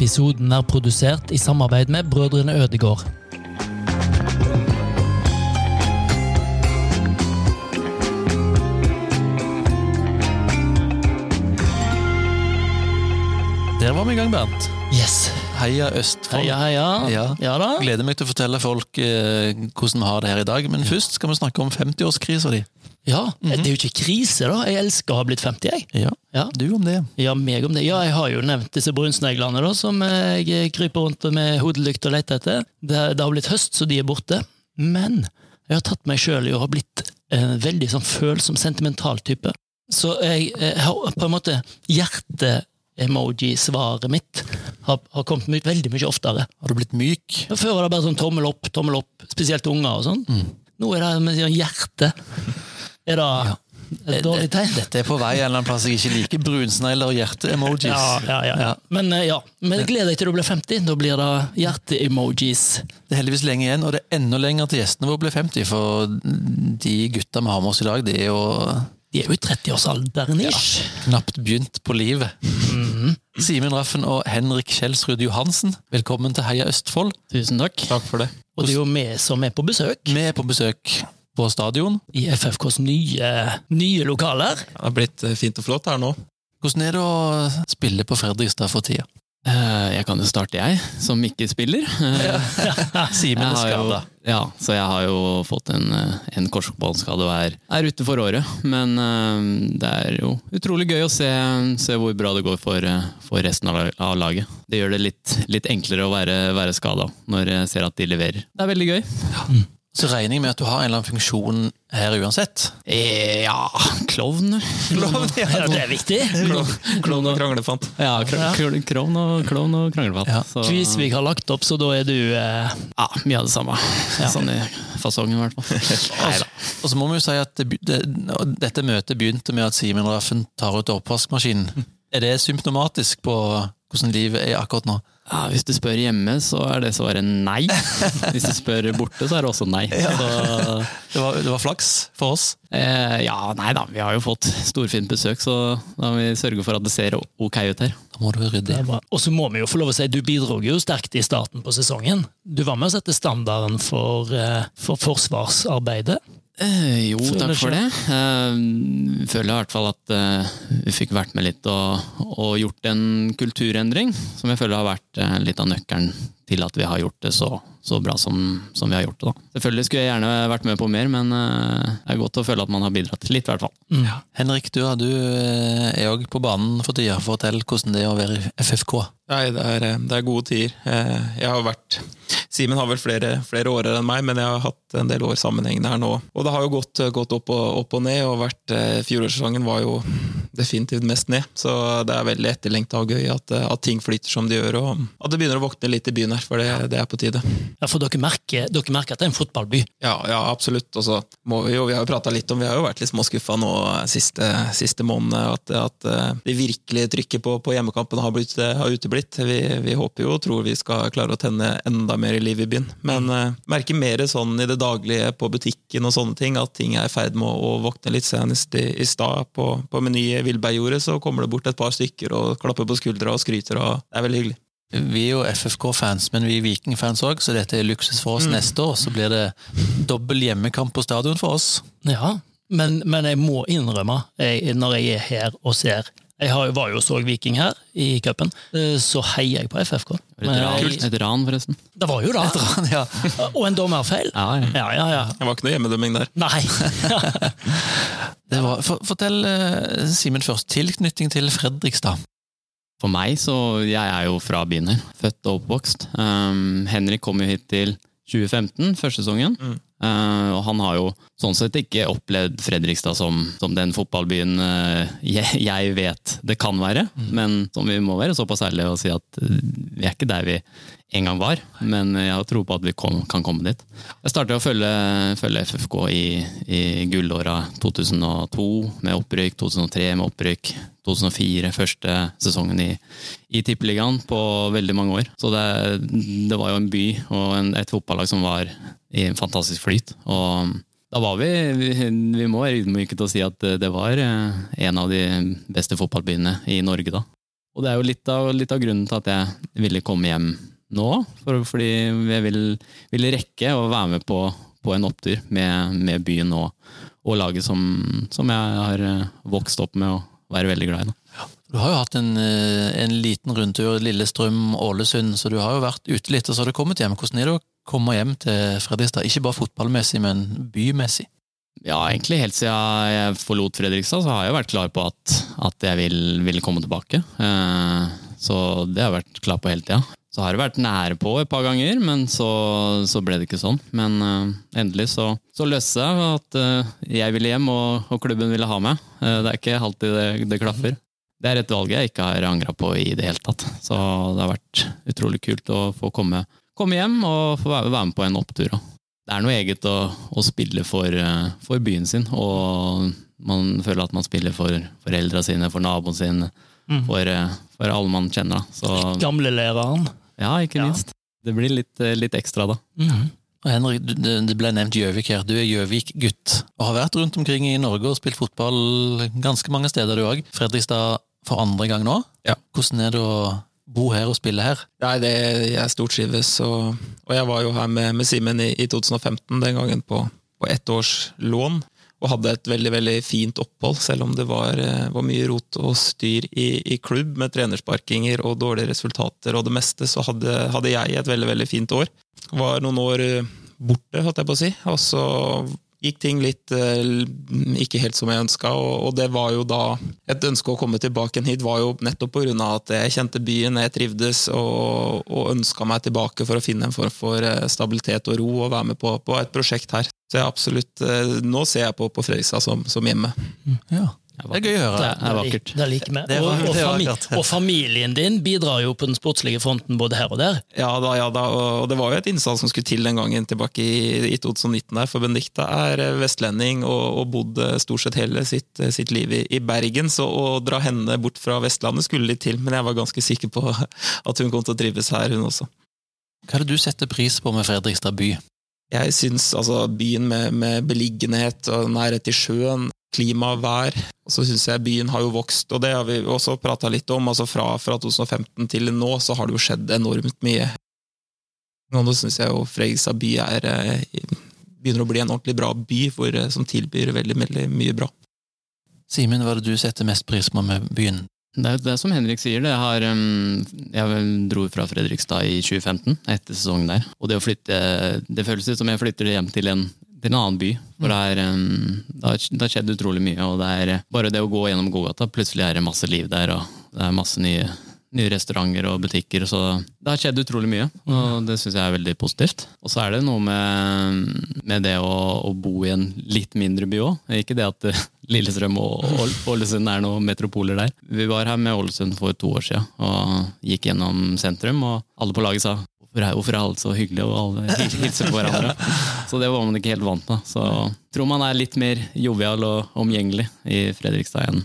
Episoden er produsert i samarbeid med Brødrene Ødegård. Der var vi i gang, Bernt. Yes. Heia Østfold. Heia, heia. Ja. Ja da. Gleder meg til å fortelle folk eh, hvordan vi har det her i dag, men først skal vi snakke om 50-årskrisa di. Ja, Det er jo ikke krise, da. Jeg elsker å ha blitt 50, jeg. Ja. Ja. Du om det. Ja, meg om det. Ja, jeg har jo nevnt disse brunsneglene da, som eh, jeg kryper rundt med hodelykt og leter etter. Det, det har blitt høst, så de er borte. Men jeg har tatt meg sjøl i å ha blitt en veldig sånn følsom, sentimental type. Så jeg, jeg har på en måte hjerte-emoji-svaret mitt har, har kommet my veldig mye oftere. Har du blitt myk? Før var det bare sånn tommel opp, tommel opp, spesielt unger og sånn. Nå er det med sånn hjerte. Er det et dårlig tegn? Dette er på vei en eller annen plass jeg ikke liker. Brunsnegler og hjerte-emojis. Ja, ja, ja. ja. Men eh, ja, men gled deg til du blir 50. Da blir det hjerte-emojis. Det er heldigvis lenge igjen, og det er enda lenger til gjestene våre blir 50, for de gutta vi har med oss i dag, de er jo De er jo i 30-årsalderen ish. knapt begynt på livet. Mhm. Simen Raffen og Henrik Kjelsrud Johansen, velkommen til Heia Østfold. Tusen takk. Takk for det. Og det er jo vi som er på besøk Vi er på besøk på stadion. i FFKs nye, nye lokaler. Det har blitt eh, fint og flott her nå. Hvordan er det å spille på Fredrikstad for tida? Eh, Jeg kan jo starte, jeg, som ikke spiller. Eh, Simen er skada. Ja, så jeg har jo fått en, en korsbåndskade og er, er ute for året. Men det er jo utrolig gøy å se, se hvor bra det går for, for resten av laget. Det gjør det litt, litt enklere å være, være skada når jeg ser at de leverer. Det er veldig gøy. Så regner jeg med at du har en eller annen funksjon her uansett. Eh, ja, klovn. Klovn Ja, det er viktig. Klovn og kranglefant. Ja, klovn og, klovn og kranglefant. Ja. Så- Kvisvik har lagt opp, så da er du eh, Ja, mye av det samme. Sånn i fasongen, i hvert fall. Og så må vi jo si at det, det, dette møtet begynte med at Simen Raffen tar ut oppvaskmaskinen. Er det symptomatisk på hvordan livet er akkurat nå? Ja, Hvis du spør hjemme, så er det svaret nei. Hvis du spør borte, så er det også nei. Så, Det var, det var flaks for oss. eh, ja, nei da, vi har jo fått storfint besøk, så da må vi sørge for at det ser ok ut her. Da må du rydde. Og så må vi jo få lov å si, du bidro jo sterkt i starten på sesongen. Du var med å sette standarden for, eh, for forsvarsarbeidet. Eh, jo, takk for det. Jeg føler i hvert fall at eh, vi fikk vært med litt og, og gjort en kulturendring, som jeg føler har vært eh, litt av nøkkelen til at vi har gjort det så, så bra som, som vi har gjort det. da. Selvfølgelig skulle jeg gjerne vært med på mer, men eh, det er godt å føle at man har bidratt litt, i hvert fall. Henrik, du, du eh, er òg på banen for tida. Fortell hvordan det er å være i FFK. Nei, det er, eh, det er gode tider. Eh, Jeg har vært Simen har vel flere, flere år enn meg, men jeg har hatt en del år sammenhengende her nå. Og det har jo gått, gått opp, og, opp og ned, og vært, eh, fjorårssesongen var jo definitivt mest ned. Så det er veldig etterlengta og gøy at, eh, at ting flyter som de gjør, og at det begynner å våkne litt i byen her, for det, det er på tide. Ja, For dere merker, dere merker at det er en fotballby. Ja, ja absolutt. Og så må vi jo, vi har jo pratet litt om, vi har jo vært litt småskuffa nå siste, siste måned, at, at eh, det virkelige trykket på, på hjemmekampene har, blitt, eh, har uteblitt. Vi, vi håper jo og tror vi skal klare å tenne enda mer liv i byen. Men uh, merker mer sånn i det daglige på butikken og sånne ting, at ting er i ferd med å, å våkne litt. Senest i, i stad på, på Meny i Villbergjordet så kommer det bort et par stykker og klapper på skuldra og skryter, og det er veldig hyggelig. Vi er jo FFK-fans, men vi er Viking-fans òg, så dette er luksus for oss. Neste år så blir det dobbel hjemmekamp på stadion for oss. Ja, men, men jeg må innrømme, jeg, når jeg er her og ser Jeg har, var jo og så Viking her i cupen, eh, så heier jeg på FFK. Et Men ran, jeg- et ran forresten. Det var jo det! Ja. Og en dommerfeil. Ja, ja. Ja, ja, ja. Det var ikke noe hjemmedømming der. Nei. Det var, for, fortell, eh, Simen først, tilknytning til Fredrikstad. For meg, så jeg er jo fra byen her. Født og oppvokst. Um, Henrik kom jo hit til 2015, første sesongen. Uh, og han har jo sånn sett ikke opplevd Fredrikstad som, som den fotballbyen uh, jeg, jeg vet det kan være. Men som vi må være såpass ærlige og si at uh, vi er ikke der vi en gang var. Men jeg har tro på at vi kom, kan komme dit. Jeg startet å følge, følge FFK i, i gullåra 2002 med opprykk, 2003 med opprykk, 2004 første sesongen i, i Tippeligaen på veldig mange år. Så det, det var jo en by og en, et fotballag som var i en fantastisk flyt. Og da var vi, vi, må være ydmyke til å si at det var eh, en av de beste fotballbyene i Norge da. Og det er jo litt av, litt av grunnen til at jeg ville komme hjem nå. For, fordi jeg vil, ville rekke å være med på, på en opptur med, med byen og, og laget som, som, jeg har eh, vokst opp med og være veldig glad i. Du har jo hatt en, eh, en liten rundtur Lillestrøm-Ålesund, så du har jo vært ute litt, og så har du kommet hjem. Hvordan er det å komme hjem til Fredrikstad? Ikke bare fotballmessig, men bymessig? Ja, egentlig helt siden jeg forlot Fredrikstad, så har jeg vært klar på at, at jeg vil, vil, komme tilbake. Eh, så det har jeg vært klar på hele tida. Så har det vært nære på et par ganger, men så, så ble det ikke sånn. Men uh, endelig så, så løste det at uh, jeg ville hjem, og, og, klubben ville ha meg. Uh, det er ikke alltid det, det, klaffer. Det er et valg jeg ikke har angra på i det hele tatt. Så det har vært utrolig kult å få komme, komme hjem og få være, med på en opptur. Det er noe eget å, å spille for, for, byen sin, og man føler at man spiller for foreldra sine, for naboen sin, mm. for, for alle man kjenner. Så, Gamlelæreren. Ja, ikke minst. Det blir litt, eh, litt ekstra, da. Mm. Og Henrik, Det ble nevnt Gjøvik her. Du er Gjøvik-gutt og har vært rundt omkring i Norge og spilt fotball ganske mange steder, du òg. Fredrikstad for andre gang nå. Ja. Hvordan er det å bo her og spille her? Nei, det, Jeg stortrives, og, og jeg var jo her med, med Simen i, i, 2015, den gangen på, på lån og hadde et veldig veldig fint opphold, selv om det var, eh, var mye rot og styr i, i, klubb med trenersparkinger og dårlige resultater og det meste, så hadde, hadde jeg et veldig veldig fint år. Var noen år eh, borte, holdt jeg på å si, og så gikk ting litt eh, ikke helt som jeg ønska, og, det var jo da Et ønske å komme tilbake hit var jo nettopp pga. at jeg kjente byen, jeg trivdes og, og ønska meg tilbake for å finne en form for eh, stabilitet og ro og være med på, på et prosjekt her. Så jeg absolutt, eh, Nå ser jeg på, på Fredrikstad som, som hjemme. Ja. Det er gøy å høre. Det er vakkert. Det liker vi. Og, og, familie, og, familien din bidrar jo på den sportslige fronten både her og der. Ja da, ja da, og det var jo et innsats som skulle til den gangen tilbake i, i 2019 der, for Benedicte er eh, vestlending og, og bodde stort sett hele sitt, eh, sitt liv i, i, Bergen, så å dra henne bort fra Vestlandet skulle litt til, men jeg var ganske sikker på at hun kom til å trives her, hun også. Hva er det du setter pris på med Fredrikstad by? Jeg syns altså, byen med, med beliggenhet og nærhet til sjøen klima og vær. Og så syns jeg byen har jo vokst, og det har vi også prata litt om. altså fra, fra, 2015 til nå så har det jo skjedd enormt mye. Nå syns jeg jo Fredrikstad by er, eh, begynner å bli en ordentlig bra by hvor, eh, som tilbyr veldig, veldig mye bra. Simen, hva er det du setter mest pris på med byen? Det er det som Henrik sier. Det har, jeg dro fra Fredrikstad i 2015, etter sesongen der. Og det å flytte Det føles ut som jeg flytter hjem til en til en annen by. For det, er, det, har, det har skjedd utrolig mye. og det er Bare det å gå gjennom gågata, plutselig er det masse liv der. og Det er masse nye, nye restauranter og butikker. så Det har skjedd utrolig mye, og det syns jeg er veldig positivt. Og så er det noe med, med det å, å, bo i en litt mindre by òg. Ikke det at Lillestrøm og Ålesund er noen metropoler der. Vi var her med Ålesund for to år siden og gikk gjennom sentrum, og alle på laget sa hvorfor er, alle så hyggelige og alle hilser på hverandre? Så det var man ikke helt vant med. Så jeg tror man er litt mer jovial og omgjengelig i Fredrikstad enn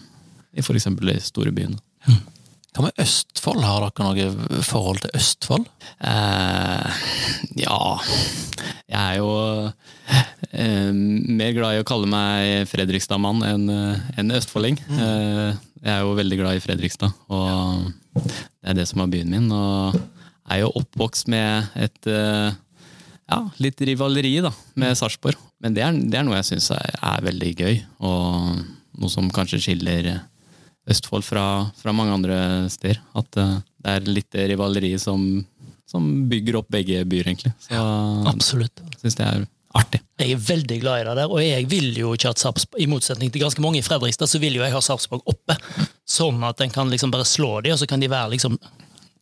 i f.eks. de store byene. Hva med Østfold? Har dere noe forhold til Østfold? Eh, ja Jeg er jo eh, mer glad i å kalle meg Fredrikstad-mann enn en østfolding. Mm. Eh, jeg er jo veldig glad i Fredrikstad, og det er det som er byen min. og er jo oppvokst med et eh, ja, litt rivaleri da, med Sarpsborg. Men det er, det er, noe jeg syns er, er, veldig gøy, og noe som kanskje skiller Østfold fra, fra mange andre steder. At uh, det er litt rivaleri som, som, bygger opp begge byer, egentlig. Så ja, absolutt. syns det er artig. Jeg er veldig glad i det der, og jeg vil jo ikke at Sarpsborg, i motsetning til ganske mange i Fredrikstad, så vil jo jeg ha Sarpsborg oppe. Sånn at en kan liksom bare slå dem, og så kan de være liksom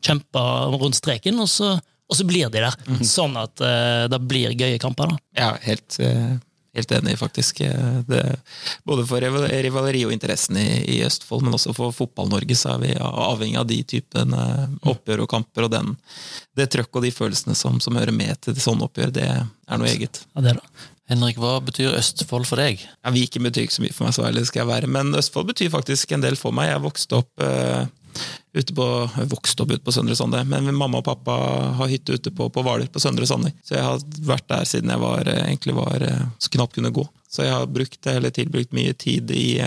kjemper rundt streken, og så, og så blir de der. Mm -hmm. Sånn at uh, det blir gøye kamper. da. Ja, helt, uh, helt enig, faktisk. Eh, det, både for rivaleri og interessen i, i, Østfold, men også for Fotball-Norge så er vi avhengig av de typen uh, oppgjør og kamper. Og den, det trøkket og de følelsene som, som hører med til sånne oppgjør, det er noe eget. Ja, det er det. Henrik, hva betyr Østfold for deg? Ja, Viken betyr ikke så mye for meg, så ærlig skal jeg være. Men Østfold betyr faktisk en del for meg. Jeg vokste opp ute på, vokste opp ute på Søndre Sande, men mamma og pappa har hytte ute på, på Hvaler, på Søndre Sande. Så jeg har vært der siden jeg var, egentlig var, så knapt kunne gå. Så jeg har brukt, eller tilbrukt mye tid i,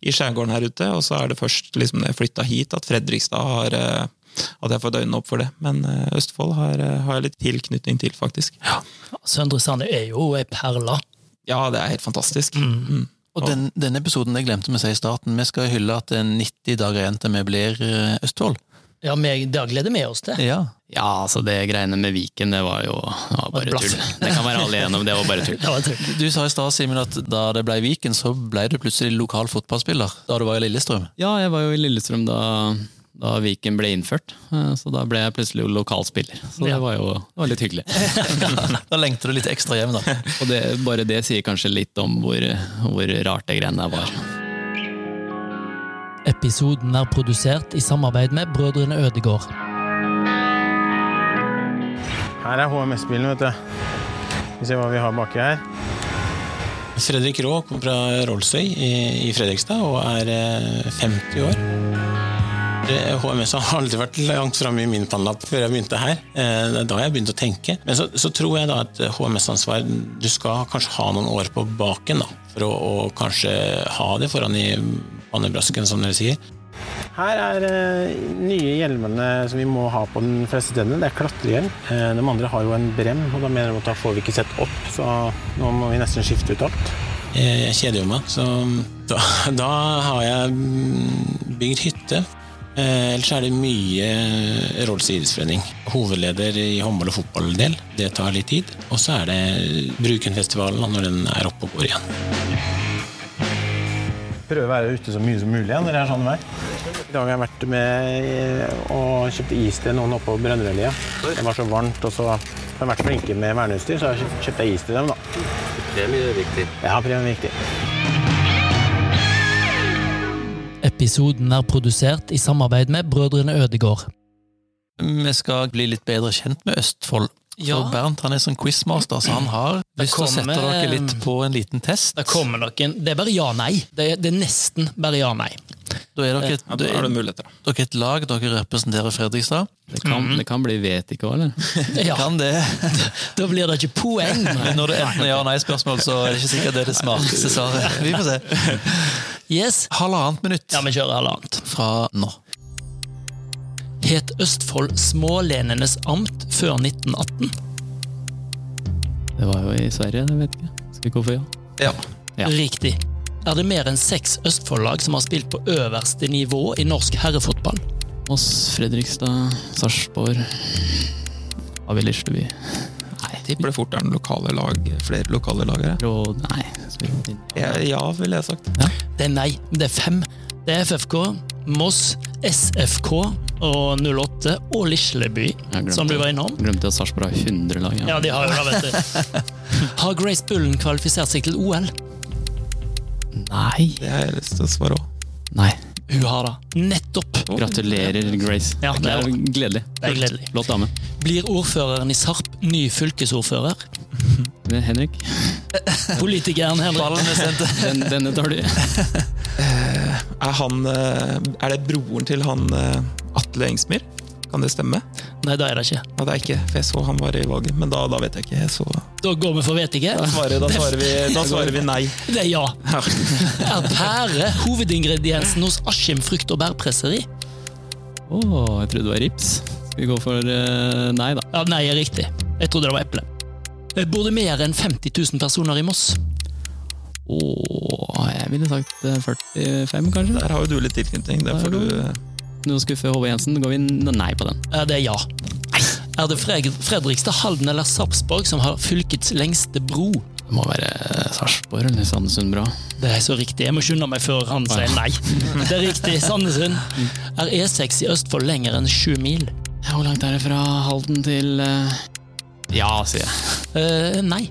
i skjærgården her ute. Og så er det først liksom når jeg flytta hit at Fredrikstad har eh, at jeg får fått øynene opp for det. Men eh, Østfold har, eh, har jeg litt tilknytning til, faktisk. Ja, Søndre Sande er jo ei perle. ja det er helt fantastisk. Mm. Og den, den episoden jeg glemte å si i starten, vi skal hylle at det er 90 dager igjen til vi blir eh, Østfold. Ja, Det gleder vi oss til. Ja. Ja, altså det greiene med Viken, det var jo det var bare tull. Det kan være alle igjennom, det var bare tull. Var tull. Du sa i stad, Simen, at da det ble Viken, så ble du plutselig lokal fotballspiller. Da du var i Lillestrøm. Ja, jeg var jo i Lillestrøm da, da Viken ble innført, eh, så da ble jeg plutselig lokalspiller. Så det var jo det var litt hyggelig. Da lengter du litt ekstra hjem, da. Og det, bare det sier kanskje litt om hvor, hvor rart det greiene der var. Episoden er produsert i samarbeid med Brødrene Ødegård. Her er HMS-bilen, vet du. Vi ser hva vi har baki her. Fredrik Raa kommer fra Rollsøy i, i Fredrikstad og er eh, 50 år. HMS har aldri vært langt framme i min pannelapp før jeg begynte her. Eh, Det er da jeg begynte å tenke. Men så, så tror jeg da at HMS-ansvar Du skal kanskje ha noen år på baken da, for å, å kanskje ha det foran i pannebrasken, som dere sier. Her er eh, nye hjelmene som vi må ha på den fleste stedene. Det er klatrehjelm. Eh, de andre har jo en brem, og da mener de at da får vi ikke sett opp, så nå må vi nesten skifte ut alt. Eh, Jeg kjeder jo meg, så da, da har jeg bygd hytte. Eh, Ellers er det mye Rollsøy idrettsforening. Hovedleder i håndball- og fotballdel. Det tar litt tid. Og så er det Brukenfestivalen når den er oppe og går igjen. Prøve å være ute så mye som mulig igjen når det er sånn vær. I dag har jeg vært med eh, og kjøpt is til noen oppe på Brønnøylia. Det var så varmt, og så har jeg vært flinke med verneutstyr, så har jeg kjøpt is til dem, da. Premie er viktig. Ja, premie er viktig. Episoden er produsert i samarbeid med Brødrene Ødegård. Vi skal bli litt bedre kjent med Østfold. Ja. For Bernt han er sånn quizmaster, så han har lyst til å sette dere litt på en liten test. Det kommer noen Det er bare ja-nei. Det, er- det er nesten bare ja-nei. Da er dere et, Ja, da er det dere er et lag, dere representerer Fredrikstad. Det kan, det kan bli vet ikke òg, eller? Ja, Kan det? Da blir det ikke poeng. Men når det enten er ja- nei-spørsmål, så er det ikke sikkert det er det smarteste svaret. Vi får se. Yes. Halvannet minutt Ja, vi kjører halvannet. fra nå. Het Østfold Smålenenes amt før 1918? Det var jo i Sverige, det vet jeg ikke. Skal vi gå for ja? Ja. Ja. Riktig. Er det mer enn seks Østfold-lag som har spilt på øverste nivå i norsk herrefotball? Moss, Fredrikstad, Sarpsborg Har vi Lisleby? Nei, Tipper det fort er noen lokale lag, flere lokale lag her. Rå... Nei. skal vi- Ja, ja ville jeg sagt. Det er nei. Det er fem. Det er FFK, Moss, SFK og 08 og Lisleby, som du var innom. Glemte at Sarpsborg har 100 lag. Ja, de har jo det, vet du. Har Grace Bullen kvalifisert seg til OL? Nei. Det har jeg lyst til å svare òg. Nei. Hun har det. Nettopp. Gratulerer, Grace. Ja, det er gledelig. Det er gledelig. Flott dame. Blir ordføreren i Sarp ny fylkesordfører? Henrik, Politikeren Henrik. Den, denne tar du. Er, han, eh, er det broren til han eh, Atle Engsmyr? Kan det stemme? Nei, det er det ikke. Ja, det er ikke, for jeg så han var i valget, men da, da vet jeg ikke. Jeg så, Da går vi for vet ikke. da, svarer, da, svarer vi, da svarer vi nei. Det er ja. Ja. Er pære hovedingrediensen hos Askim frukt- og bærpresseri? Å, jeg trodde det var rips. Skal vi gå for eh, nei, da? Ja, nei, er riktig. Jeg trodde det var eple. Det bor det mer enn 50 000 personer i Moss? Å, jeg ville sagt eh, 45, kanskje? Der har jo du litt tilknytning. Det får du Nå skuffer Håvard Jensen. Går vi nei på den. Ja, det er ja. Er det Fredrikstad, Halden eller Sarpsborg som har fylkets lengste bro? Det må være eh, Sarpsborg eller Sandesund bra. Det er så riktig. Jeg må skynde meg før han sier nei. Det er riktig. Sandesund. Er E6 i Østfold lenger enn sju mil? Hvor langt er det fra Halden til eh, Ja, sier jeg. Uh, nei.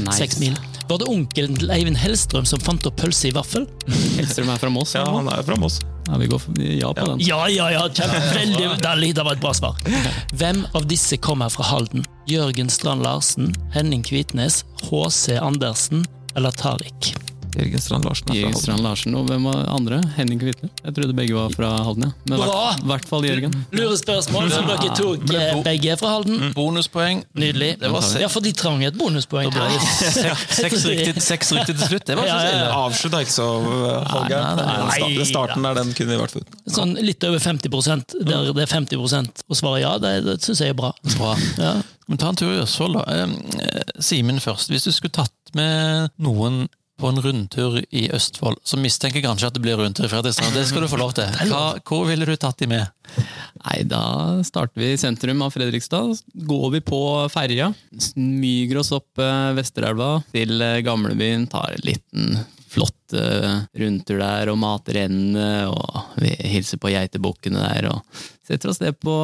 Nice. Seks mil. Var det onkelen til Eivind Hellstrøm som fant opp pølse i vaffel? Hellstrøm er fra Moss. Ja, han er fra Moss. Ja, vi går ja på den. Ja, ja, ja! Kjempe, veldig, det det var et bra svar. Hvem av disse kommer fra Halden? Jørgen Strand Larsen, Henning Kvitnes, HC Andersen eller Tariq? Jørgen Strand Larsen er fra Jørgen Strand Larsen. Og hvem var andre? Henning Kvitne. Jeg trodde begge var fra Halden, ja. Men i hvert- hvert fall Jørgen. Lurespørsmål som dere tok Ble eh, begge er fra Halden. Bonuspoeng. Nydelig. Det var se- Ja, for de trang et bonuspoeng. Seks, seks, riktig, seks riktig til slutt. Det var Ja, så ja, ja. Avslutta ikke så uh, halvgærent. Nei, nei, nei. Sta- Starten der, den kunne vi vært uten. Sånn litt over 50 der det er 50% å svare ja, det, det syns jeg er bra. Bra. Ja. Men ta en tur i Østfold, da. Eh, Simen først. Hvis du skulle tatt med noen på en rundtur i Østfold, så mistenker jeg kanskje at det blir rundtur i Fredrikstad. Det skal du få lov til. Hva, hvor ville du tatt de med? Nei, da starter vi i sentrum av Fredrikstad. Går vi på ferja. Smyger oss opp eh, Vesterelva til eh, gamlebyen. Tar en liten flott eh, rundtur der og mater endene. Og vi hilser på geitebukkene der og setter oss ned på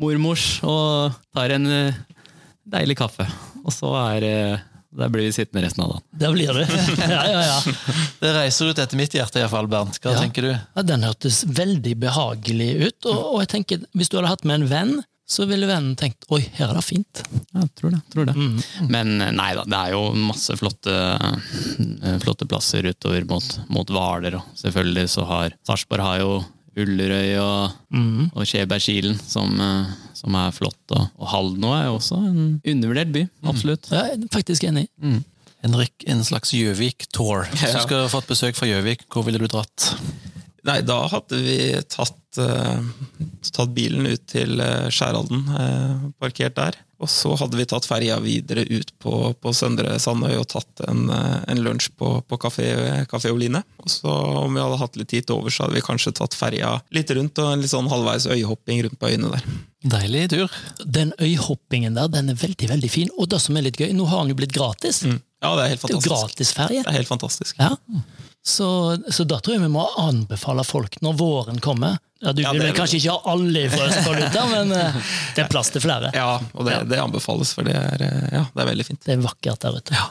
mormors og tar en deilig kaffe. Og så er eh, Der blir vi sittende resten av dagen. Der blir det. Ja, ja, ja. Det reiser ut etter mitt hjerte, iallfall, Bernt. Hva Ja. tenker du? ja den hørtes veldig behagelig ut. Og, og jeg tenker, hvis du hadde hatt med en venn, så ville vennen tenkt oi, her er det fint. Ja, tror det. Tror det. Men eh, nei da, det er jo masse flotte, eh, flotte plasser utover mot, mot Hvaler. Og selvfølgelig så har Sarpsborg har jo Ullerøy og, og Skjebergkilen, som, eh, som er flott. Og, og Halden er jo også en undervurdert by. Absolutt. Ja, jeg er faktisk enig. Henrik, en slags Gjøvik-tour. Hvis Ja. du skulle fått besøk fra Gjøvik, hvor ville du dratt? Nei, da hadde vi tatt, uh, tatt bilen ut til Skjæralden, Skjærhalden, eh, parkert der. Og så hadde vi tatt ferja videre ut på, på Søndre Sandøy og tatt en, eh, en lunsj på, på Kafé, Kafé Oline. Og så om vi hadde hatt litt tid til over, så hadde vi kanskje tatt ferja litt rundt og en litt sånn halvveis øyhopping rundt på øyene der. Deilig tur. Den øyhoppingen der, den er veldig, veldig fin. Og det som er litt gøy, nå har den jo blitt gratis. Ja, det er helt fantastisk. Det er jo gratis gratisferje. Det er helt fantastisk. Ja. Så, så da tror jeg vi må anbefale folk når våren kommer. Ja, Du Ja, vil kanskje ikke ha alle fra Østfold der men eh, det er plass til flere. Ja, og det, det anbefales, for det er, eh, ja, det er veldig fint. Det er vakkert der ute.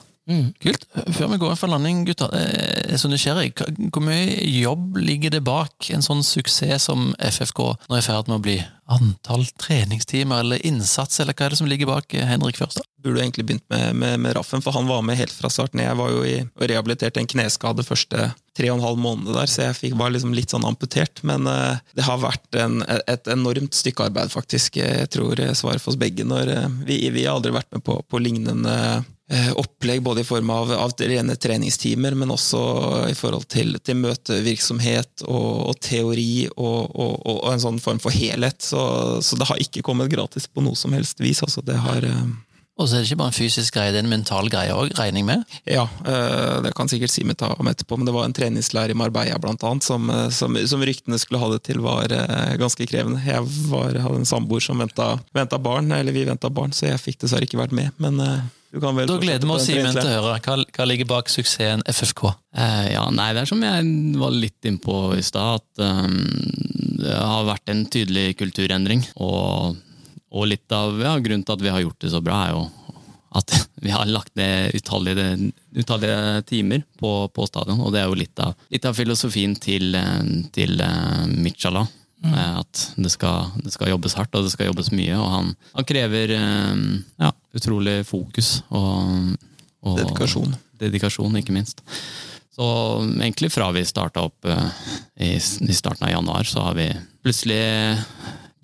Kult. Før vi går inn for landing, gutter. Jeg er så nysgjerrig. Hvor mye jobb ligger det bak en sånn suksess som FFK nå er i ferd med å bli? Antall treningstimer eller innsats, eller hva er det som ligger bak eh, Henrik først? da? Burde egentlig begynt med, med, med Raffen, for han var med helt fra starten. Jeg var jo i, og rehabiliterte en kneskade første tre og en halv måned der, så jeg fikk, var liksom litt sånn amputert. Men uh, det har vært en, et enormt stykke arbeid, faktisk. Jeg tror svaret for oss begge. når uh, Vi, vi har aldri vært med på, på lignende eh, opplegg, både i form av, av rene treningstimer, men også i forhold til, til møtevirksomhet og, og teori og, og, og en sånn form for helhet. Så, så det har ikke kommet gratis på noe som helst vis. Altså, det har eh, Og så er det ikke bare en fysisk greie, det er en mental greie òg, regner jeg med? Ja, eh, det kan sikkert Simen ta om etterpå, men det var en treningslærer i Marbella blant annet, som, eh, som, som ryktene skulle ha det til var eh, ganske krevende. Jeg var, hadde en samboer som venta, venta barn, eller vi venta barn, så jeg fikk dessverre ikke vært med. Men du kan vel Da gleder vi oss, Simen, til å høre. Hva, hva ligger bak suksessen FFK? Eh, ja, nei, det er som jeg var litt innpå i stad, at um, det har vært en tydelig kulturendring. Og, og litt av ja, grunnen til at vi har gjort det så bra, er jo at vi har lagt ned utallige, utallige timer på, på stadion. Og det er jo litt av, litt av filosofien til, eh, til eh, Michala. Mm. At det skal, det skal jobbes hardt, og det skal jobbes mye. Og han, han krever eh, ja, utrolig fokus og, og Dedikasjon. Dedikasjon, ikke minst. Så egentlig fra vi starta opp eh, i, i starten av januar, så har vi plutselig,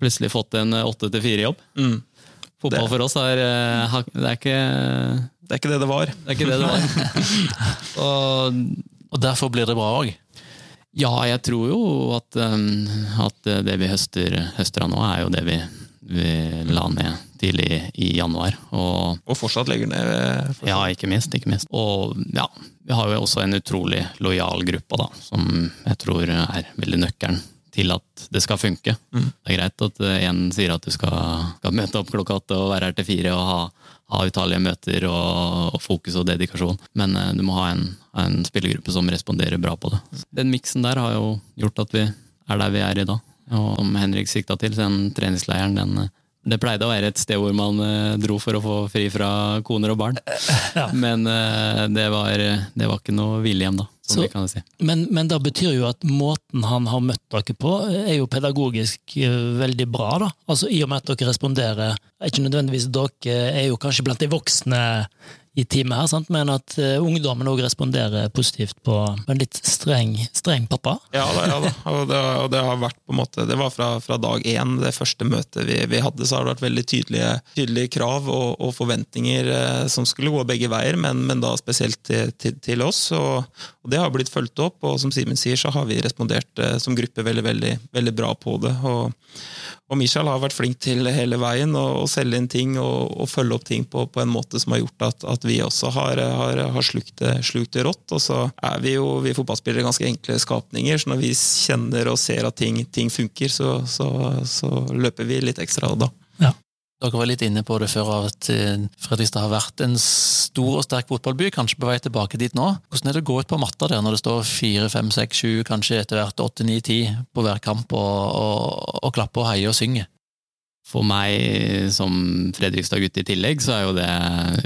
plutselig fått en åtte til fire-jobb. Mm. Fotball Det- for oss er, eh, det er ikke Det er ikke det det var. det er ikke det det var. Og Og derfor blir det bra òg. ja, jeg tror jo at, um, at det vi høster, høster av nå, er jo det vi, vi la ned tidlig i januar. Og Og fortsatt legger ned. Fortsatt. Ja, ikke minst. ikke minst. Og ja, vi har jo også en utrolig lojal gruppe, da, som jeg tror er veldig nøkkelen til at det skal funke. Det er greit at én sier at du skal, skal møte opp klokka åtte og være her til fire og ha, ha utallige møter og, og fokus og dedikasjon, men eh, du må ha en, en spillergruppe som responderer bra på det. Den miksen der har jo gjort at vi er der vi er i dag. Og som Henrik sikta til, så den treningsleiren, den eh, det pleide å være et sted hvor man eh, dro for å få fri fra koner og barn. Men eh, det, var, det var ikke noe William, da. Så- si. Men, men det betyr jo at måten han har møtt dere på, er jo pedagogisk eh, veldig bra. da. Altså I og med at dere responderer er ikke nødvendigvis Dere er jo kanskje blant de voksne i teamet her, sant? men at uh, ungdommen òg responderer positivt på en litt streng, streng pappa. Ja da, ja da. Og det, og det, har vært på en måte, det var fra, fra dag én, det første møtet vi, vi, hadde, så har det vært veldig tydelige, tydelige krav og, og forventninger uh, som skulle gå begge veier, men, men da spesielt til, til, til oss. Og, og, det har blitt fulgt opp, og som Simen sier, så har vi respondert eh, som gruppe veldig, veldig, veldig bra på det. og og Michael har vært flink til hele veien å, selge inn ting og, og, følge opp ting på, på, en måte som har gjort at, at vi også har, har, har slukt, det, rått. Og så er vi jo vi fotballspillere ganske enkle skapninger, så når vi kjenner og ser at ting, ting funker, så, så, så, løper vi litt ekstra da. Ja. Dere var litt inne på det før at eh, Fredrikstad har vært en stor og sterk fotballby, kanskje på vei tilbake dit nå. Hvordan er det å gå ut på matta der når det står fire, fem, seks, sju, kanskje etter hvert åtte, ni, ti på hver kamp, og, og, og klappe og heie og synge? For meg som Fredrikstad-gutt i tillegg, så er jo det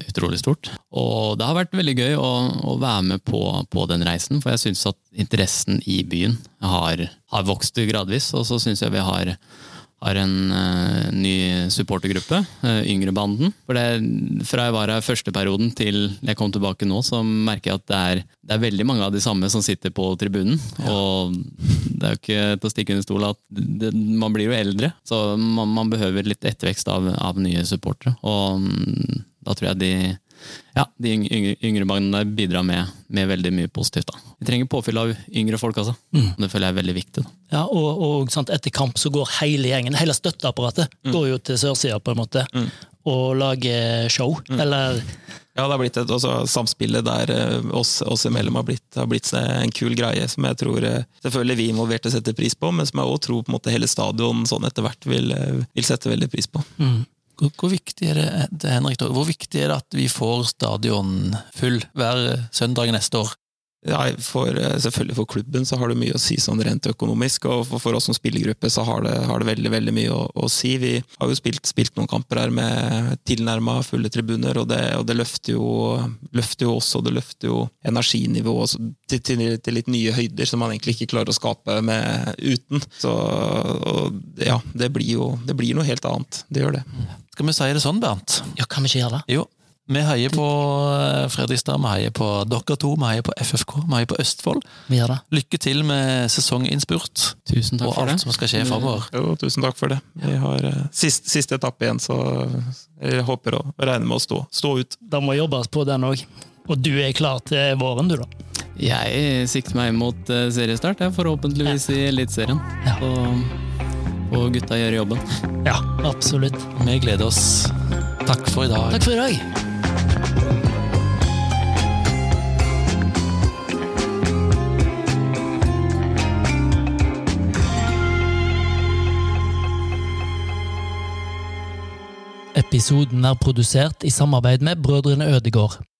utrolig stort. Og det har vært veldig gøy å, å være med på, på, den reisen, for jeg syns at interessen i byen har, har vokst gradvis. Og så syns jeg vi har har en uh, ny supportergruppe, uh, Yngrebanden. For det, fra jeg var her første perioden til jeg kom tilbake nå, så merker jeg at det er, det er veldig mange av de samme som sitter på tribunen. Ja. Og det er jo ikke til å stikke under stol at det, man blir jo eldre, så man, man behøver litt ettervekst av, av nye supportere. Og um, da tror jeg de ja, de yngre, yngre bidrar med, med, veldig mye positivt. da. Vi trenger påfyll av yngre folk, altså. Mm. Det føler jeg er veldig viktig. da. Ja, Og, og sant, etter kamp så går hele gjengen, hele støtteapparatet, mm. går jo til sørsida på en måte, mm. og lager show. Mm. Eller ja, det har blitt et også, Samspillet der eh, oss, oss imellom har blitt, har blitt, en kul greie, som jeg tror eh, selvfølgelig vi involverte setter pris på, men som jeg også tror på en måte hele stadion sånn etter hvert vil, eh, vil sette veldig pris på. Mm. Hvor, viktig er det, Henrik, hvor viktig er det at vi får stadion full hver søndag neste år? Ja, for, eh, selvfølgelig For klubben så har det mye å si sånn rent økonomisk, og for, for oss som spillergruppe så har det, har det veldig veldig mye å, å, si. Vi har jo spilt, spilt noen kamper her med tilnærma fulle tribuner, og det, og det løfter, jo, løfter, jo, oss, og det løfter jo energinivået til, til, til, litt nye høyder som man egentlig ikke klarer å skape med uten. Så ja, det blir jo det blir noe helt annet. Det gjør det. Skal vi si det sånn, Bernt? Ja, kan vi ikke gjøre det? Jo. Vi heier på eh, Fredrikstad, vi heier på dere to, vi heier på FFK, vi heier på Østfold. Vi gjør det. Lykke til med sesonginnspurt tusen takk og alt det. som skal skje framover. Jo, tusen takk for det. Vi har sist, siste, etappe igjen, så jeg håper og regner med å stå, stå ut. Da må jobbes på den òg. Og du er klar til våren, du, da? Jeg sikter meg mot uh, seriestart, jeg, forhåpentligvis i Eliteserien. Ja. Og gutta gjør jobben. Ja, absolutt. Vi gleder oss. Takk for i dag. Takk for i dag. Episoden er produsert i samarbeid med Brødrene Ødegård.